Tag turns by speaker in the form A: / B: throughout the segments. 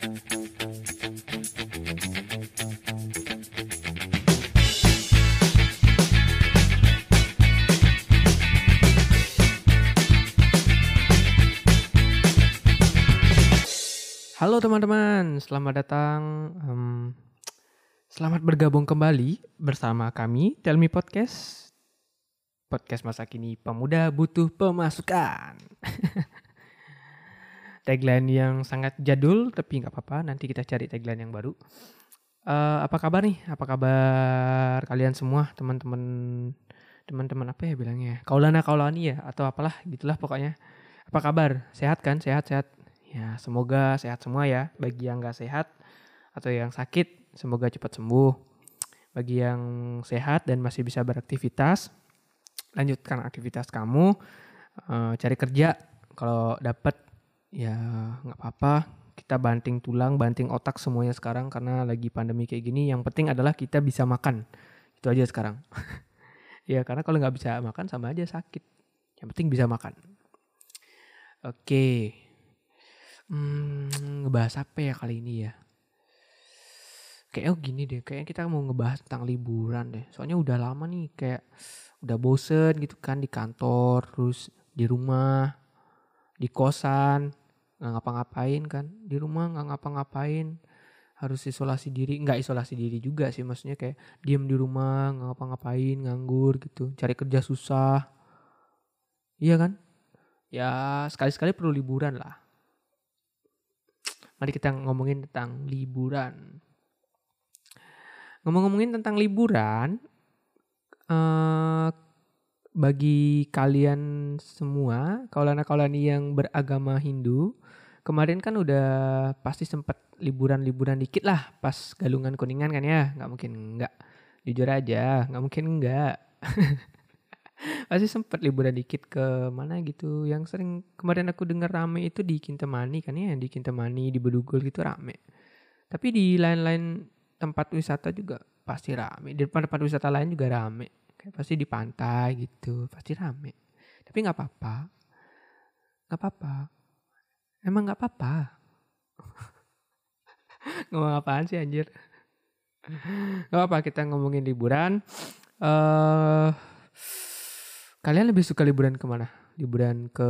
A: Halo teman-teman, selamat datang. em, selamat bergabung kembali bersama kami Tell Me Podcast. Podcast masa kini pemuda butuh pemasukan. tagline yang sangat jadul tapi nggak apa-apa. Nanti kita cari tagline yang baru. Eh, apa kabar nih? Apa kabar kalian semua teman-teman teman-teman apa ya bilangnya? Kaulana kaulani ya atau apalah gitulah pokoknya. Apa kabar? Sehat kan? Sehat sehat. Ya, semoga sehat semua ya. Bagi yang nggak sehat atau yang sakit, semoga cepat sembuh. Bagi yang sehat dan masih bisa beraktivitas, lanjutkan aktivitas kamu. Eh, cari kerja. Kalau dapat, ya nggak apa-apa. Kita banting tulang, banting otak semuanya sekarang karena lagi pandemi kayak gini. Yang penting adalah kita bisa makan. Itu aja sekarang. ya, karena kalau nggak bisa makan sama aja sakit. Yang penting bisa makan. Oke. Hmm, ngebahas apa ya kali ini ya? Kayaknya gini deh, kayaknya kita mau ngebahas tentang liburan deh. Soalnya udah lama nih, kayak udah bosen gitu kan di kantor, terus di rumah, di kosan, nggak ngapa-ngapain kan. Di rumah nggak ngapa-ngapain, harus isolasi diri. Nggak isolasi diri juga sih, maksudnya kayak diem di rumah, nggak ngapa-ngapain, nganggur gitu. Cari kerja susah. Iya kan? Ya sekali-sekali perlu liburan lah. Mari kita ngomongin tentang liburan. Ngomong-ngomongin tentang liburan, eh bagi kalian semua, kaulana-kaulani yang beragama Hindu, kemarin kan udah pasti sempat liburan-liburan dikit lah pas galungan kuningan kan ya, nggak mungkin enggak. Jujur aja, nggak mungkin enggak. pasti sempat liburan dikit ke mana gitu. Yang sering kemarin aku dengar rame itu di Kintamani kan ya, di Kintamani, di Bedugul gitu rame. Tapi di lain-lain tempat wisata juga pasti rame. Di tempat-tempat wisata lain juga rame. Kayak pasti di pantai gitu, pasti rame. Tapi nggak apa-apa. Nggak apa-apa. Emang nggak apa-apa. Ngomong apaan sih anjir? Gak apa-apa kita ngomongin liburan. eh kalian lebih suka liburan ke mana? Liburan ke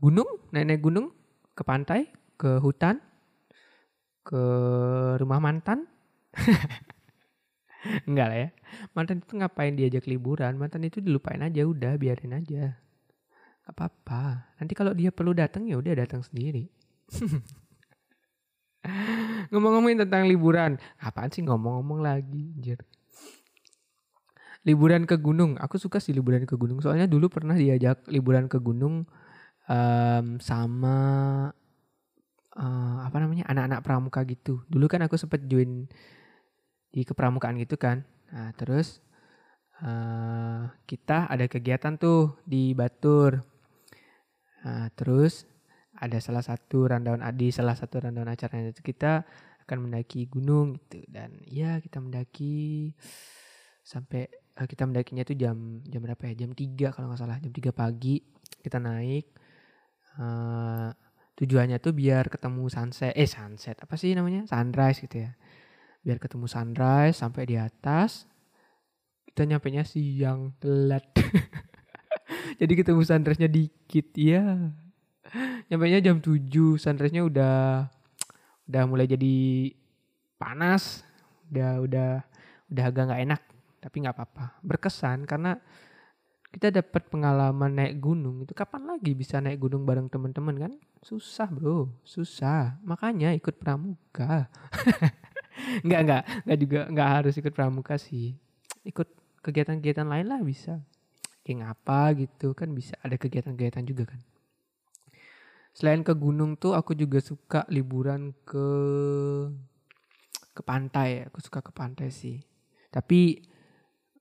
A: gunung, naik-naik gunung, ke pantai, ke hutan, ke rumah mantan? Enggak lah ya. Mantan itu ngapain diajak liburan? Mantan itu dilupain aja udah, biarin aja. Gak apa-apa. Nanti kalau dia perlu datang ya udah datang sendiri. Ngomong-ngomongin tentang liburan, apaan sih ngomong-ngomong lagi, anjir. Liburan ke gunung, aku suka sih liburan ke gunung. Soalnya dulu pernah diajak liburan ke gunung em, sama eh, apa namanya anak-anak pramuka gitu. Dulu kan aku sempet join di kepramukaan gitu kan. Nah terus eh, kita ada kegiatan tuh di Batur. Nah, terus ada salah satu rundown di salah satu rundown acaranya itu kita akan mendaki gunung gitu. Dan ya kita mendaki sampai eh, kita mendakinya itu jam jam berapa ya? Jam 3 kalau nggak salah jam 3 pagi. Kita naik eh, tujuannya tuh biar ketemu sunset eh sunset apa sih namanya? Sunrise gitu ya. Biar ketemu sunrise sampai di atas kita nyampe nya siang telat jadi ketemu sunrise-nya dikit ya nyampe nya jam 7 sunrise-nya udah udah mulai jadi panas udah udah udah agak nggak enak tapi nggak apa-apa. Berkesan karena kita dapat pengalaman naik gunung itu kapan lagi bisa naik gunung bareng teman-teman kan? Susah bro susah. Makanya ikut pramuka. Nggak nggak nggak juga nggak harus ikut pramuka sih. Ikut kegiatan-kegiatan lain lah bisa kayak ngapa gitu kan bisa ada kegiatan-kegiatan juga kan. Selain ke gunung tuh aku juga suka liburan ke ke pantai. Aku suka ke pantai sih. Tapi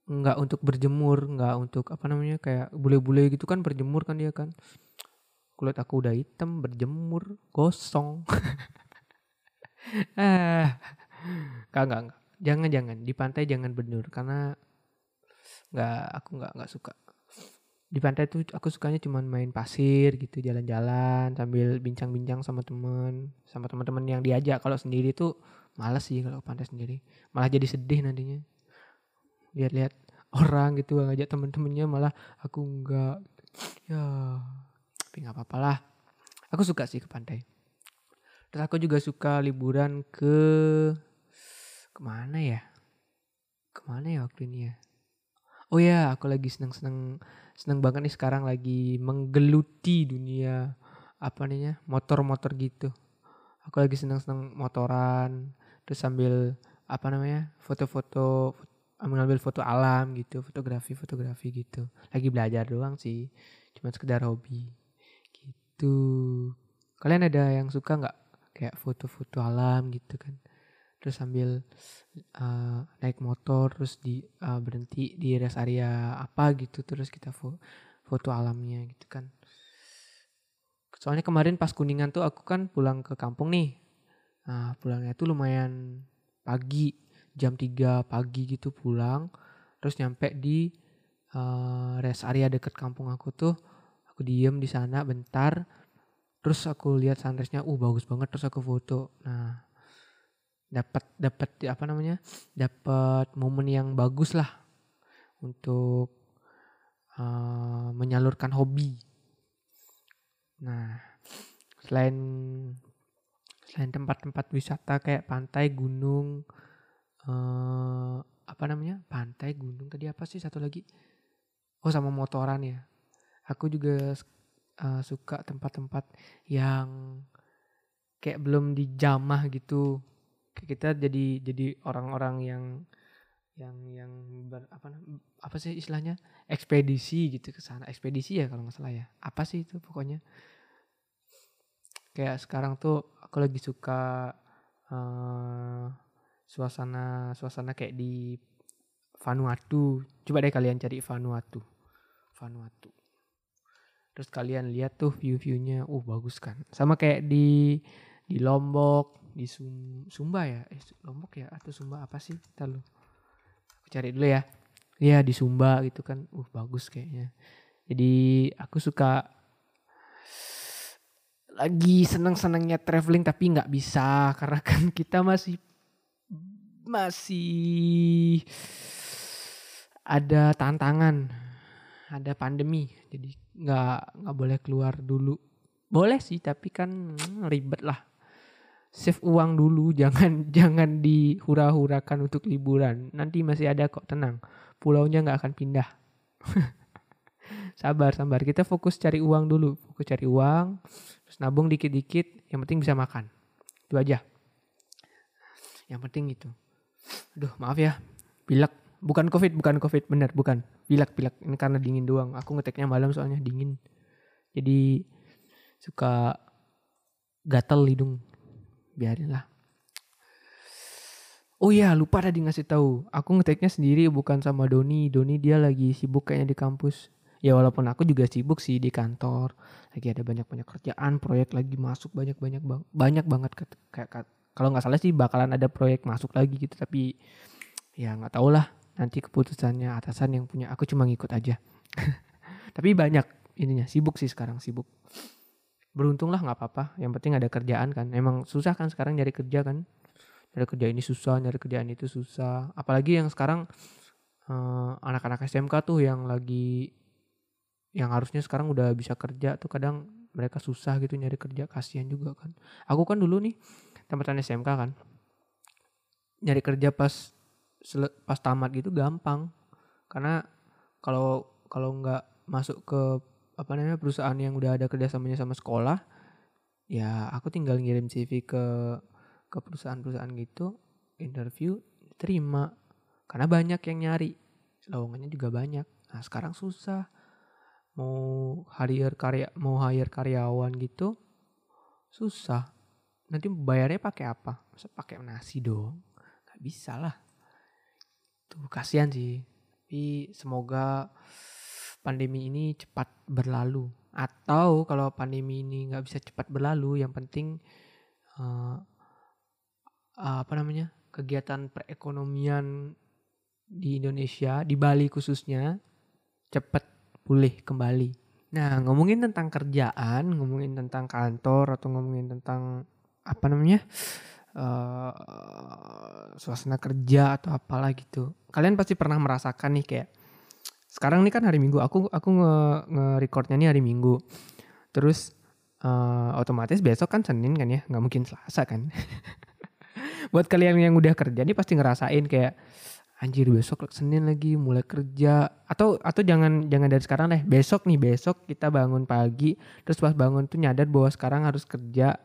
A: nggak untuk berjemur nggak untuk apa namanya kayak bule-bule gitu kan berjemur kan dia kan. Kulit aku udah hitam berjemur gosong. Ah. Nggak jangan jangan. Di pantai jangan benur karena nggak aku nggak nggak suka di pantai tuh aku sukanya cuman main pasir gitu jalan-jalan sambil bincang-bincang sama temen sama teman-teman yang diajak. Kalau sendiri tuh males sih kalau pantai sendiri. Malah jadi sedih nantinya. Lihat-lihat orang gitu ngajak temen-temennya malah aku enggak ya tapi nggak apa-apa lah. Aku suka sih ke pantai. Terus aku juga suka liburan ke ke mana ya? Ke mana ya waktu ini ya oh ya aku lagi seneng-seneng seneng banget nih sekarang lagi menggeluti dunia apa namanya motor-motor gitu. Aku lagi seneng-seneng motoran terus sambil apa namanya foto-foto mengambil foto alam gitu fotografi fotografi gitu. Lagi belajar doang sih cuma sekedar hobi gitu. Kalian ada yang suka nggak? Kayak foto-foto alam gitu kan terus sambil uh, naik motor terus di uh, berhenti di rest area apa gitu terus kita fo foto alamnya gitu kan. Soalnya kemarin pas kuningan tuh aku kan pulang ke kampung nih. Nah pulangnya tuh lumayan pagi jam 3 pagi gitu pulang. Terus nyampe di uh, rest area deket kampung aku tuh aku diem di sana bentar. Terus aku lihat sunrise-nya uh bagus banget terus aku foto. Nah dapat dapat apa namanya? Dapat momen yang bagus lah untuk uh, menyalurkan hobi. Nah selain selain tempat-tempat wisata kayak pantai gunung uh, apa namanya? Pantai gunung tadi apa sih? Satu lagi? Oh sama motoran ya. Aku juga uh, suka tempat-tempat yang kayak belum dijamah gitu kita jadi jadi orang-orang yang yang yang ber, apa apa sih istilahnya ekspedisi gitu ke sana ekspedisi ya kalau nggak salah ya apa sih itu pokoknya kayak sekarang tuh aku lagi suka uh, suasana suasana kayak di Vanuatu. Coba deh kalian cari Vanuatu. Vanuatu. Terus kalian lihat tuh view-viewnya, uh bagus kan. Sama kayak di di Lombok, di Sum, Sumba ya, eh, Lombok ya atau Sumba apa sih? Kita lu. Aku cari dulu ya. Iya di Sumba gitu kan, uh bagus kayaknya. Jadi aku suka lagi seneng-senengnya traveling tapi nggak bisa karena kan kita masih masih ada tantangan, ada pandemi, jadi nggak nggak boleh keluar dulu. Boleh sih, tapi kan ribet lah. Save uang dulu, jangan jangan dihura-hurakan untuk liburan. Nanti masih ada kok, tenang. Pulaunya nggak akan pindah. sabar, sabar. Kita fokus cari uang dulu, fokus cari uang, terus nabung dikit-dikit. Yang penting bisa makan. Itu aja. Yang penting itu. Aduh maaf ya, pilek. Bukan covid, bukan covid, bener, bukan. Pilek, pilek. Ini karena dingin doang. Aku ngeteknya malam soalnya dingin. Jadi suka gatel hidung. Biarin lah. Oh iya, lupa tadi ngasih tahu. Aku ngeteknya sendiri bukan sama Doni. Doni dia lagi sibuk kayaknya di kampus. Ya walaupun aku juga sibuk sih di kantor. Lagi ada banyak-banyak kerjaan, proyek lagi masuk banyak-banyak bang banyak banget kayak kalau nggak salah sih bakalan ada proyek masuk lagi gitu tapi ya nggak tau lah nanti keputusannya atasan yang punya aku cuma ngikut aja tapi banyak ininya sibuk sih sekarang sibuk beruntung lah nggak apa-apa. Yang penting ada kerjaan kan. Emang susah kan sekarang nyari kerja kan? Nyari kerja ini susah nyari kerjaan itu susah. Apalagi yang sekarang eh, anak-anak uh, SMK tuh yang lagi yang harusnya sekarang udah bisa kerja tuh kadang mereka susah gitu nyari kerja kasihan juga kan. Aku kan dulu nih tempatan SMK kan. Nyari kerja pas pas tamat gitu gampang. Karena kalau kalau nggak masuk ke apa namanya perusahaan yang udah ada kerjasamanya sama sekolah ya aku tinggal ngirim CV ke ke perusahaan-perusahaan gitu interview terima karena banyak yang nyari lowongannya juga banyak nah sekarang susah mau hire karya mau hire karyawan gitu susah nanti bayarnya pakai apa? Masa pakai nasi dong? Gak bisa lah. Tuh kasihan sih. Tapi semoga pandemi ini cepat berlalu. Atau kalau pandemi ini nggak bisa cepat berlalu, yang penting uh, apa namanya kegiatan perekonomian di Indonesia, di Bali khususnya cepat pulih kembali. Nah, ngomongin tentang kerjaan, ngomongin tentang kantor atau ngomongin tentang apa namanya? uh, suasana kerja atau apalah gitu. Kalian pasti pernah merasakan nih kayak sekarang nih kan hari Minggu, aku aku nge, nge recordnya nih hari Minggu. Terus uh, otomatis besok kan Senin kan ya, nggak mungkin Selasa kan. Buat kalian yang udah kerja nih pasti ngerasain kayak anjir besok Senin lagi mulai kerja atau atau jangan jangan dari sekarang deh besok nih besok kita bangun pagi terus pas bangun tuh nyadar bahwa sekarang harus kerja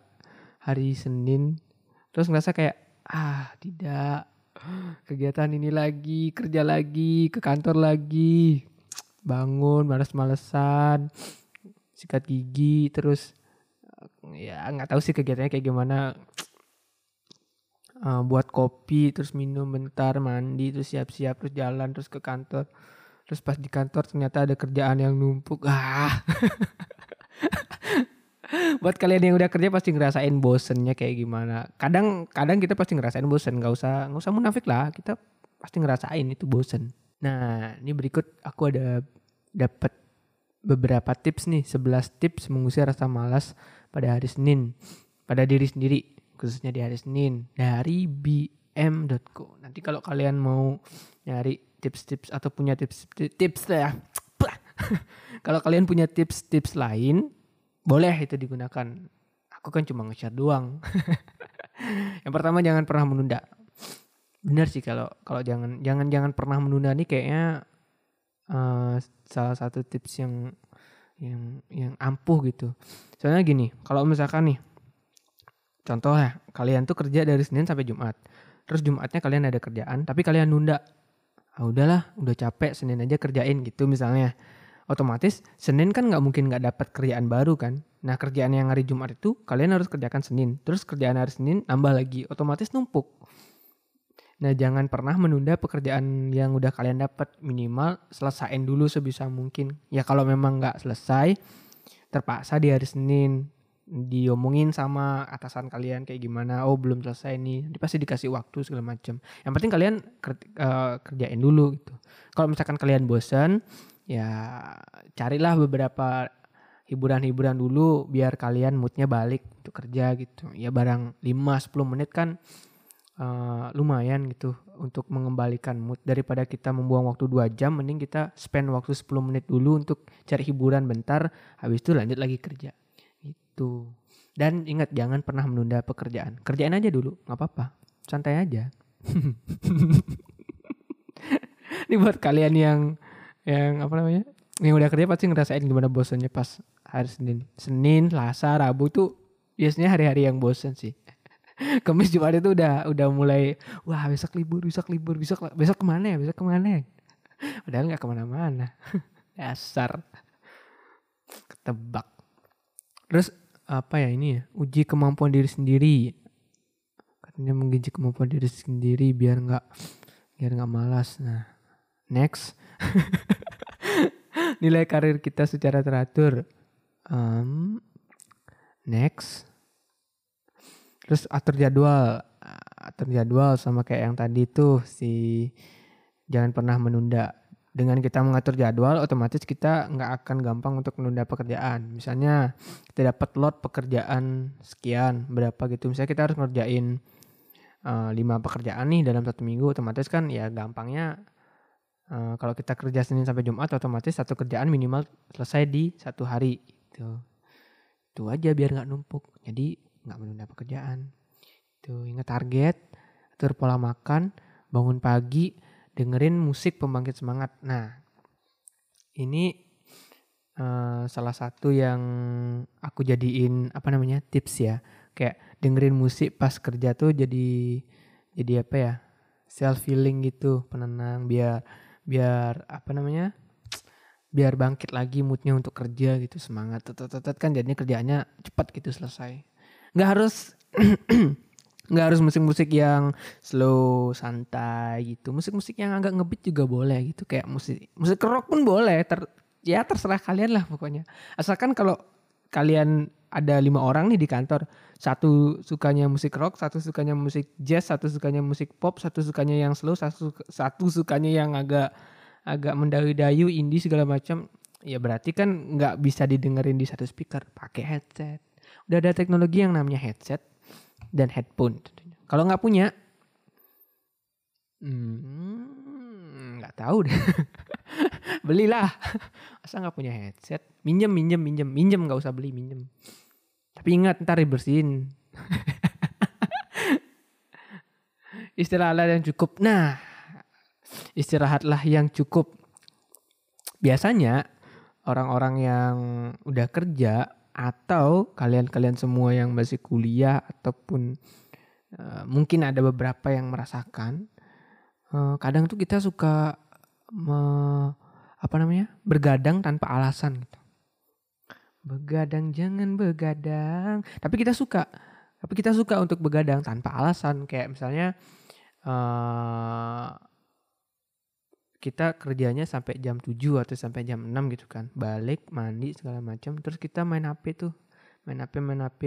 A: hari Senin terus ngerasa kayak ah tidak kegiatan ini lagi kerja lagi ke kantor lagi. Bangun males-malesan sikat gigi terus ya nggak tahu sih kegiatannya kayak gimana. Uh, buat kopi terus minum bentar mandi terus siap-siap terus jalan terus ke kantor. Terus pas di kantor ternyata ada kerjaan yang numpuk. Ah buat kalian yang udah kerja pasti ngerasain bosennya kayak gimana. Kadang kadang kita pasti ngerasain bosen. Nggak usah nggak usah munafik lah. Kita pasti ngerasain itu bosen. Nah ini berikut. Aku ada dapat beberapa tips nih. 11 tips mengusir rasa malas pada hari Senin. Pada diri sendiri khususnya di hari Senin. Dari bm.co. Nanti kalau kalian mau nyari tips-tips atau punya tips-tips ya. kalau kalian punya tips-tips lain, boleh itu digunakan. Aku kan cuma nge-share doang. Yang pertama jangan pernah menunda. Benar sih kalau kalau jangan jangan jangan pernah menunda nih kayaknya uh, salah satu tips yang yang yang ampuh gitu. Soalnya gini, kalau misalkan nih Contoh ya, kalian tuh kerja dari Senin sampai Jumat. Terus Jumatnya kalian ada kerjaan, tapi kalian nunda. Ah udahlah, udah capek Senin aja kerjain gitu misalnya. Otomatis Senin kan nggak mungkin nggak dapat kerjaan baru kan. Nah kerjaan yang hari Jumat itu kalian harus kerjakan Senin. Terus kerjaan hari Senin nambah lagi, otomatis numpuk. Nah jangan pernah menunda pekerjaan yang udah kalian dapat minimal selesain dulu sebisa mungkin. Ya kalau memang nggak selesai, terpaksa di hari Senin diomongin sama atasan kalian kayak gimana oh belum selesai nih nanti pasti dikasih waktu segala macam yang penting kalian uh, kerjain dulu gitu kalau misalkan kalian bosan ya carilah beberapa hiburan-hiburan dulu biar kalian moodnya balik untuk kerja gitu ya barang 5-10 menit kan uh, lumayan gitu untuk mengembalikan mood daripada kita membuang waktu 2 jam mending kita spend waktu 10 menit dulu untuk cari hiburan bentar habis itu lanjut lagi kerja Gitu. Dan ingat jangan pernah menunda pekerjaan. Kerjain aja dulu, nggak apa-apa. Santai aja. Ini buat kalian yang yang apa namanya? Yang udah kerja pasti ngerasain gimana bosannya pas hari Senin. Senin, Selasa, Rabu tuh biasanya hari-hari yang bosan sih. Kamis Jumat itu udah udah mulai wah besok libur, besok libur, besok besok ke mana ya, besok ke mana ya? Padahal nggak ke mana-mana. Dasar. Ketebak. Terus apa ya ini ya uji kemampuan diri sendiri katanya menguji kemampuan diri sendiri biar nggak biar nggak malas nah next nilai karir kita secara teratur. Um, next. Terus atur jadwal. Atur jadwal sama kayak yang tadi tuh si jangan pernah menunda. Dengan kita mengatur jadwal otomatis kita nggak akan gampang untuk menunda pekerjaan. Misalnya kita dapat lot pekerjaan sekian berapa gitu. Misalnya kita harus ngerjain uh, lima pekerjaan nih dalam satu minggu otomatis kan ya gampangnya uh, kalau kita kerja Senin sampai Jumat otomatis satu kerjaan minimal selesai di satu hari gitu itu aja biar nggak numpuk jadi nggak menunda pekerjaan itu ingat target atur pola makan bangun pagi dengerin musik pembangkit semangat. Nah, ini uh, salah satu yang aku jadiin apa namanya tips ya. Kayak dengerin musik pas kerja tuh jadi jadi apa ya self feeling gitu, penenang biar biar apa namanya biar bangkit lagi moodnya untuk kerja gitu semangat tetet kan jadinya kerjaannya cepat gitu selesai. Nggak harus nggak harus musik-musik yang slow santai gitu. Musik-musik yang agak ngebeat juga boleh gitu kayak musik musik rock pun boleh ter ya terserah kalian lah pokoknya. Asalkan kalau kalian ada lima orang nih di kantor. Satu sukanya musik rock satu sukanya musik jazz satu sukanya musik pop satu sukanya yang slow satu satu sukanya yang agak agak mendayu-dayu indie segala macam. Ya berarti kan nggak bisa didengerin di satu speaker. Pakai headset. Udah ada teknologi yang namanya headset dan headphone kalau nggak punya hmm, tahu deh. Belilah. Masa nggak punya headset? Minjem minjem minjem. Minjem nggak usah beli minjem. Tapi ingat ntar dibersihin. Istirahatlah yang cukup. Nah istirahatlah yang cukup. Biasanya orang-orang yang udah kerja atau kalian-kalian semua yang masih kuliah ataupun uh, mungkin ada beberapa yang merasakan uh, kadang tuh kita suka me, apa namanya bergadang tanpa alasan gitu begadang jangan begadang tapi kita suka tapi kita suka untuk begadang tanpa alasan kayak misalnya uh, kita kerjanya sampai jam 7 atau sampai jam 6 gitu kan. Balik, mandi segala macam, terus kita main HP tuh. Main HP, main HP,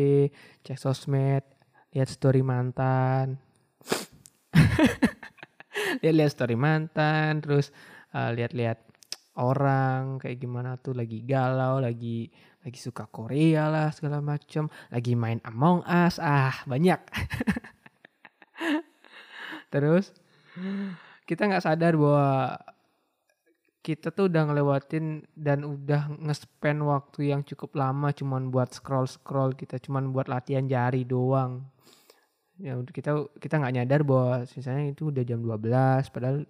A: cek sosmed, lihat story mantan. lihat-lihat story mantan, terus uh, lihat-lihat orang kayak gimana tuh lagi galau, lagi lagi suka Korea lah segala macam, lagi main Among Us, ah banyak. terus kita nggak sadar bahwa kita tuh udah ngelewatin dan udah nge-spend waktu yang cukup lama cuman buat scroll-scroll kita cuman buat latihan jari doang. Ya kita kita nggak nyadar bahwa misalnya itu udah jam 12 padahal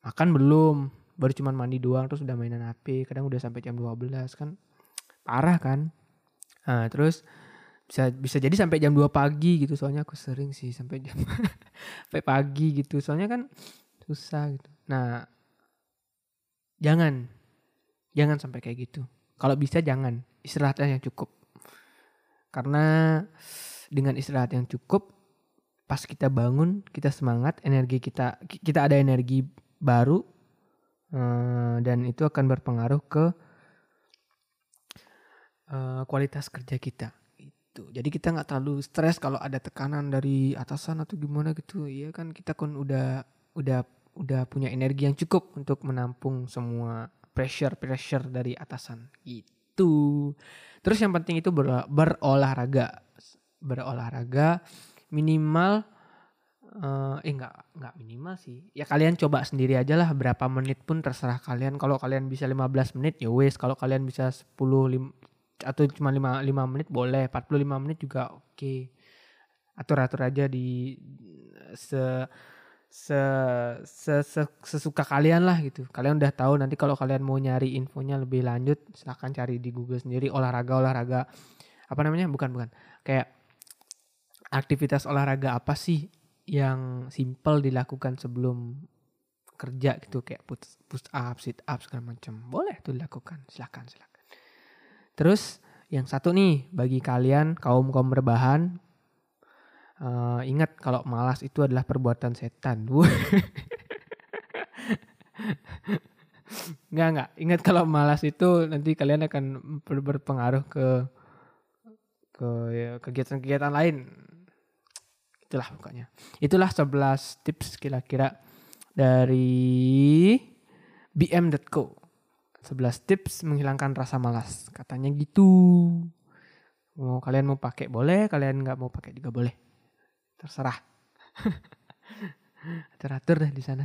A: makan belum, baru cuman mandi doang terus udah mainan HP, kadang udah sampai jam 12 kan. Parah kan? Nah, terus bisa bisa jadi sampai jam 2 pagi gitu soalnya aku sering sih sampai jam sampai pagi gitu soalnya kan susah gitu. Nah, jangan jangan sampai kayak gitu. Kalau bisa jangan istirahatnya yang cukup. Karena dengan istirahat yang cukup pas kita bangun kita semangat, energi kita kita ada energi baru eh, dan itu akan berpengaruh ke eh, kualitas kerja kita itu jadi kita nggak terlalu stres kalau ada tekanan dari atasan atau gimana gitu. Ya kan kita kan udah udah udah punya energi yang cukup untuk menampung semua pressure pressure dari atasan itu terus yang penting itu ber, berolahraga. Berolahraga minimal uh, eh enggak enggak minimal sih. Ya kalian coba sendiri aja lah berapa menit pun terserah kalian. Kalau kalian bisa 15 menit ya wes. Kalau kalian bisa 10 lim, atau cuma 5 5 menit boleh. 45 menit juga oke. Okay. atur atur aja di se se, se, se sesuka kalian lah gitu. Kalian udah tahu nanti kalau kalian mau nyari infonya lebih lanjut silahkan cari di Google sendiri. Olahraga olahraga apa namanya? Bukan bukan. Kayak aktivitas olahraga apa sih yang simple dilakukan sebelum kerja gitu kayak push, push up, sit up segala macam. Boleh tuh dilakukan. Silahkan silahkan. Terus yang satu nih bagi kalian kaum kaum berbahan Uh, ingat kalau malas itu adalah perbuatan setan. Enggak enggak. Ingat kalau malas itu nanti kalian akan ber berpengaruh ke ke ya, kegiatan-kegiatan lain. Itulah pokoknya. Itulah 11 tips kira-kira dari bm.co. 11 tips menghilangkan rasa malas. Katanya gitu. Mau kalian mau pakai boleh, kalian nggak mau pakai juga boleh terserah teratur deh di sana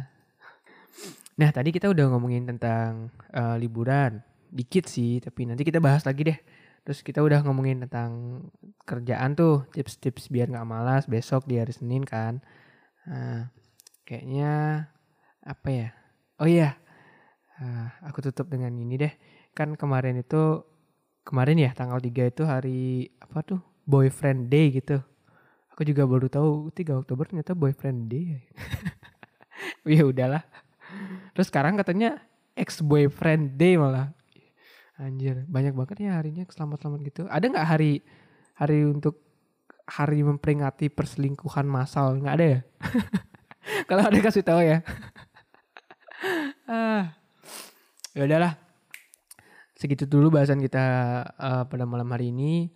A: nah tadi kita udah ngomongin tentang uh, liburan dikit sih tapi nanti kita bahas lagi deh terus kita udah ngomongin tentang kerjaan tuh tips-tips biar nggak malas besok di hari Senin kan nah, kayaknya apa ya oh iya uh, aku tutup dengan ini deh kan kemarin itu kemarin ya tanggal 3 itu hari apa tuh boyfriend day gitu Aku juga baru tahu 3 Oktober ternyata boyfriend day. ya udahlah. Terus sekarang katanya ex boyfriend day malah. Anjir, banyak banget ya harinya selamat-selamat gitu. Ada nggak hari hari untuk hari memperingati perselingkuhan massal? Nggak ada ya? Kalau ada kasih tahu ya. ah. Ya udahlah. Segitu dulu bahasan kita uh, pada malam hari ini.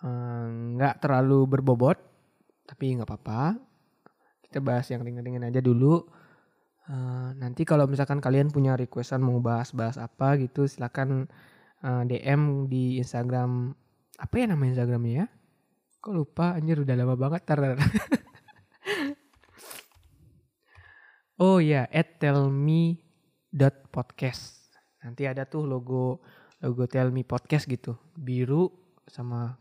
A: Eh, nggak uh, terlalu berbobot tapi nggak apa-apa kita bahas yang ringan-ringan aja dulu Uh, nanti kalau misalkan kalian punya requestan mau bahas-bahas apa gitu silakan uh, DM di Instagram apa ya nama Instagramnya ya? Kok lupa anjir udah lama banget tar. oh ya, yeah, at tellme.podcast. Nanti ada tuh logo logo Tell Me Podcast gitu, biru sama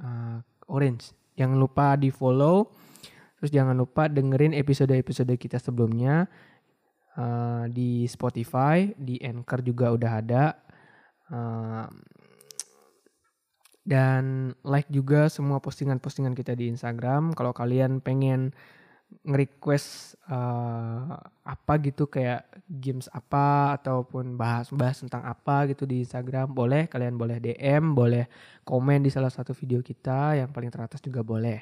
A: uh, orange. Jangan lupa di follow. Terus jangan lupa dengerin episode-episode kita sebelumnya uh, di Spotify, di Anchor juga udah ada. Uh, dan like juga semua postingan-postingan kita di Instagram. Kalau kalian pengen nge-request uh, apa gitu kayak games apa ataupun bahas-bahas tentang apa gitu di Instagram boleh kalian boleh DM boleh komen di salah satu video kita yang paling teratas juga boleh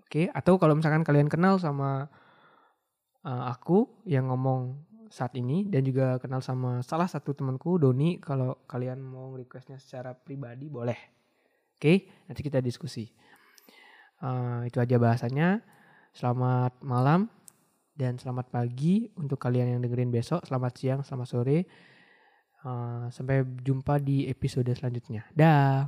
A: oke okay? atau kalau misalkan kalian kenal sama uh, aku yang ngomong saat ini dan juga kenal sama salah satu temanku Doni kalau kalian mau requestnya secara pribadi boleh oke okay? nanti kita diskusi uh, itu aja bahasanya Selamat malam dan selamat pagi untuk kalian yang dengerin besok. Selamat siang, selamat sore. Uh, sampai jumpa di episode selanjutnya. Dah.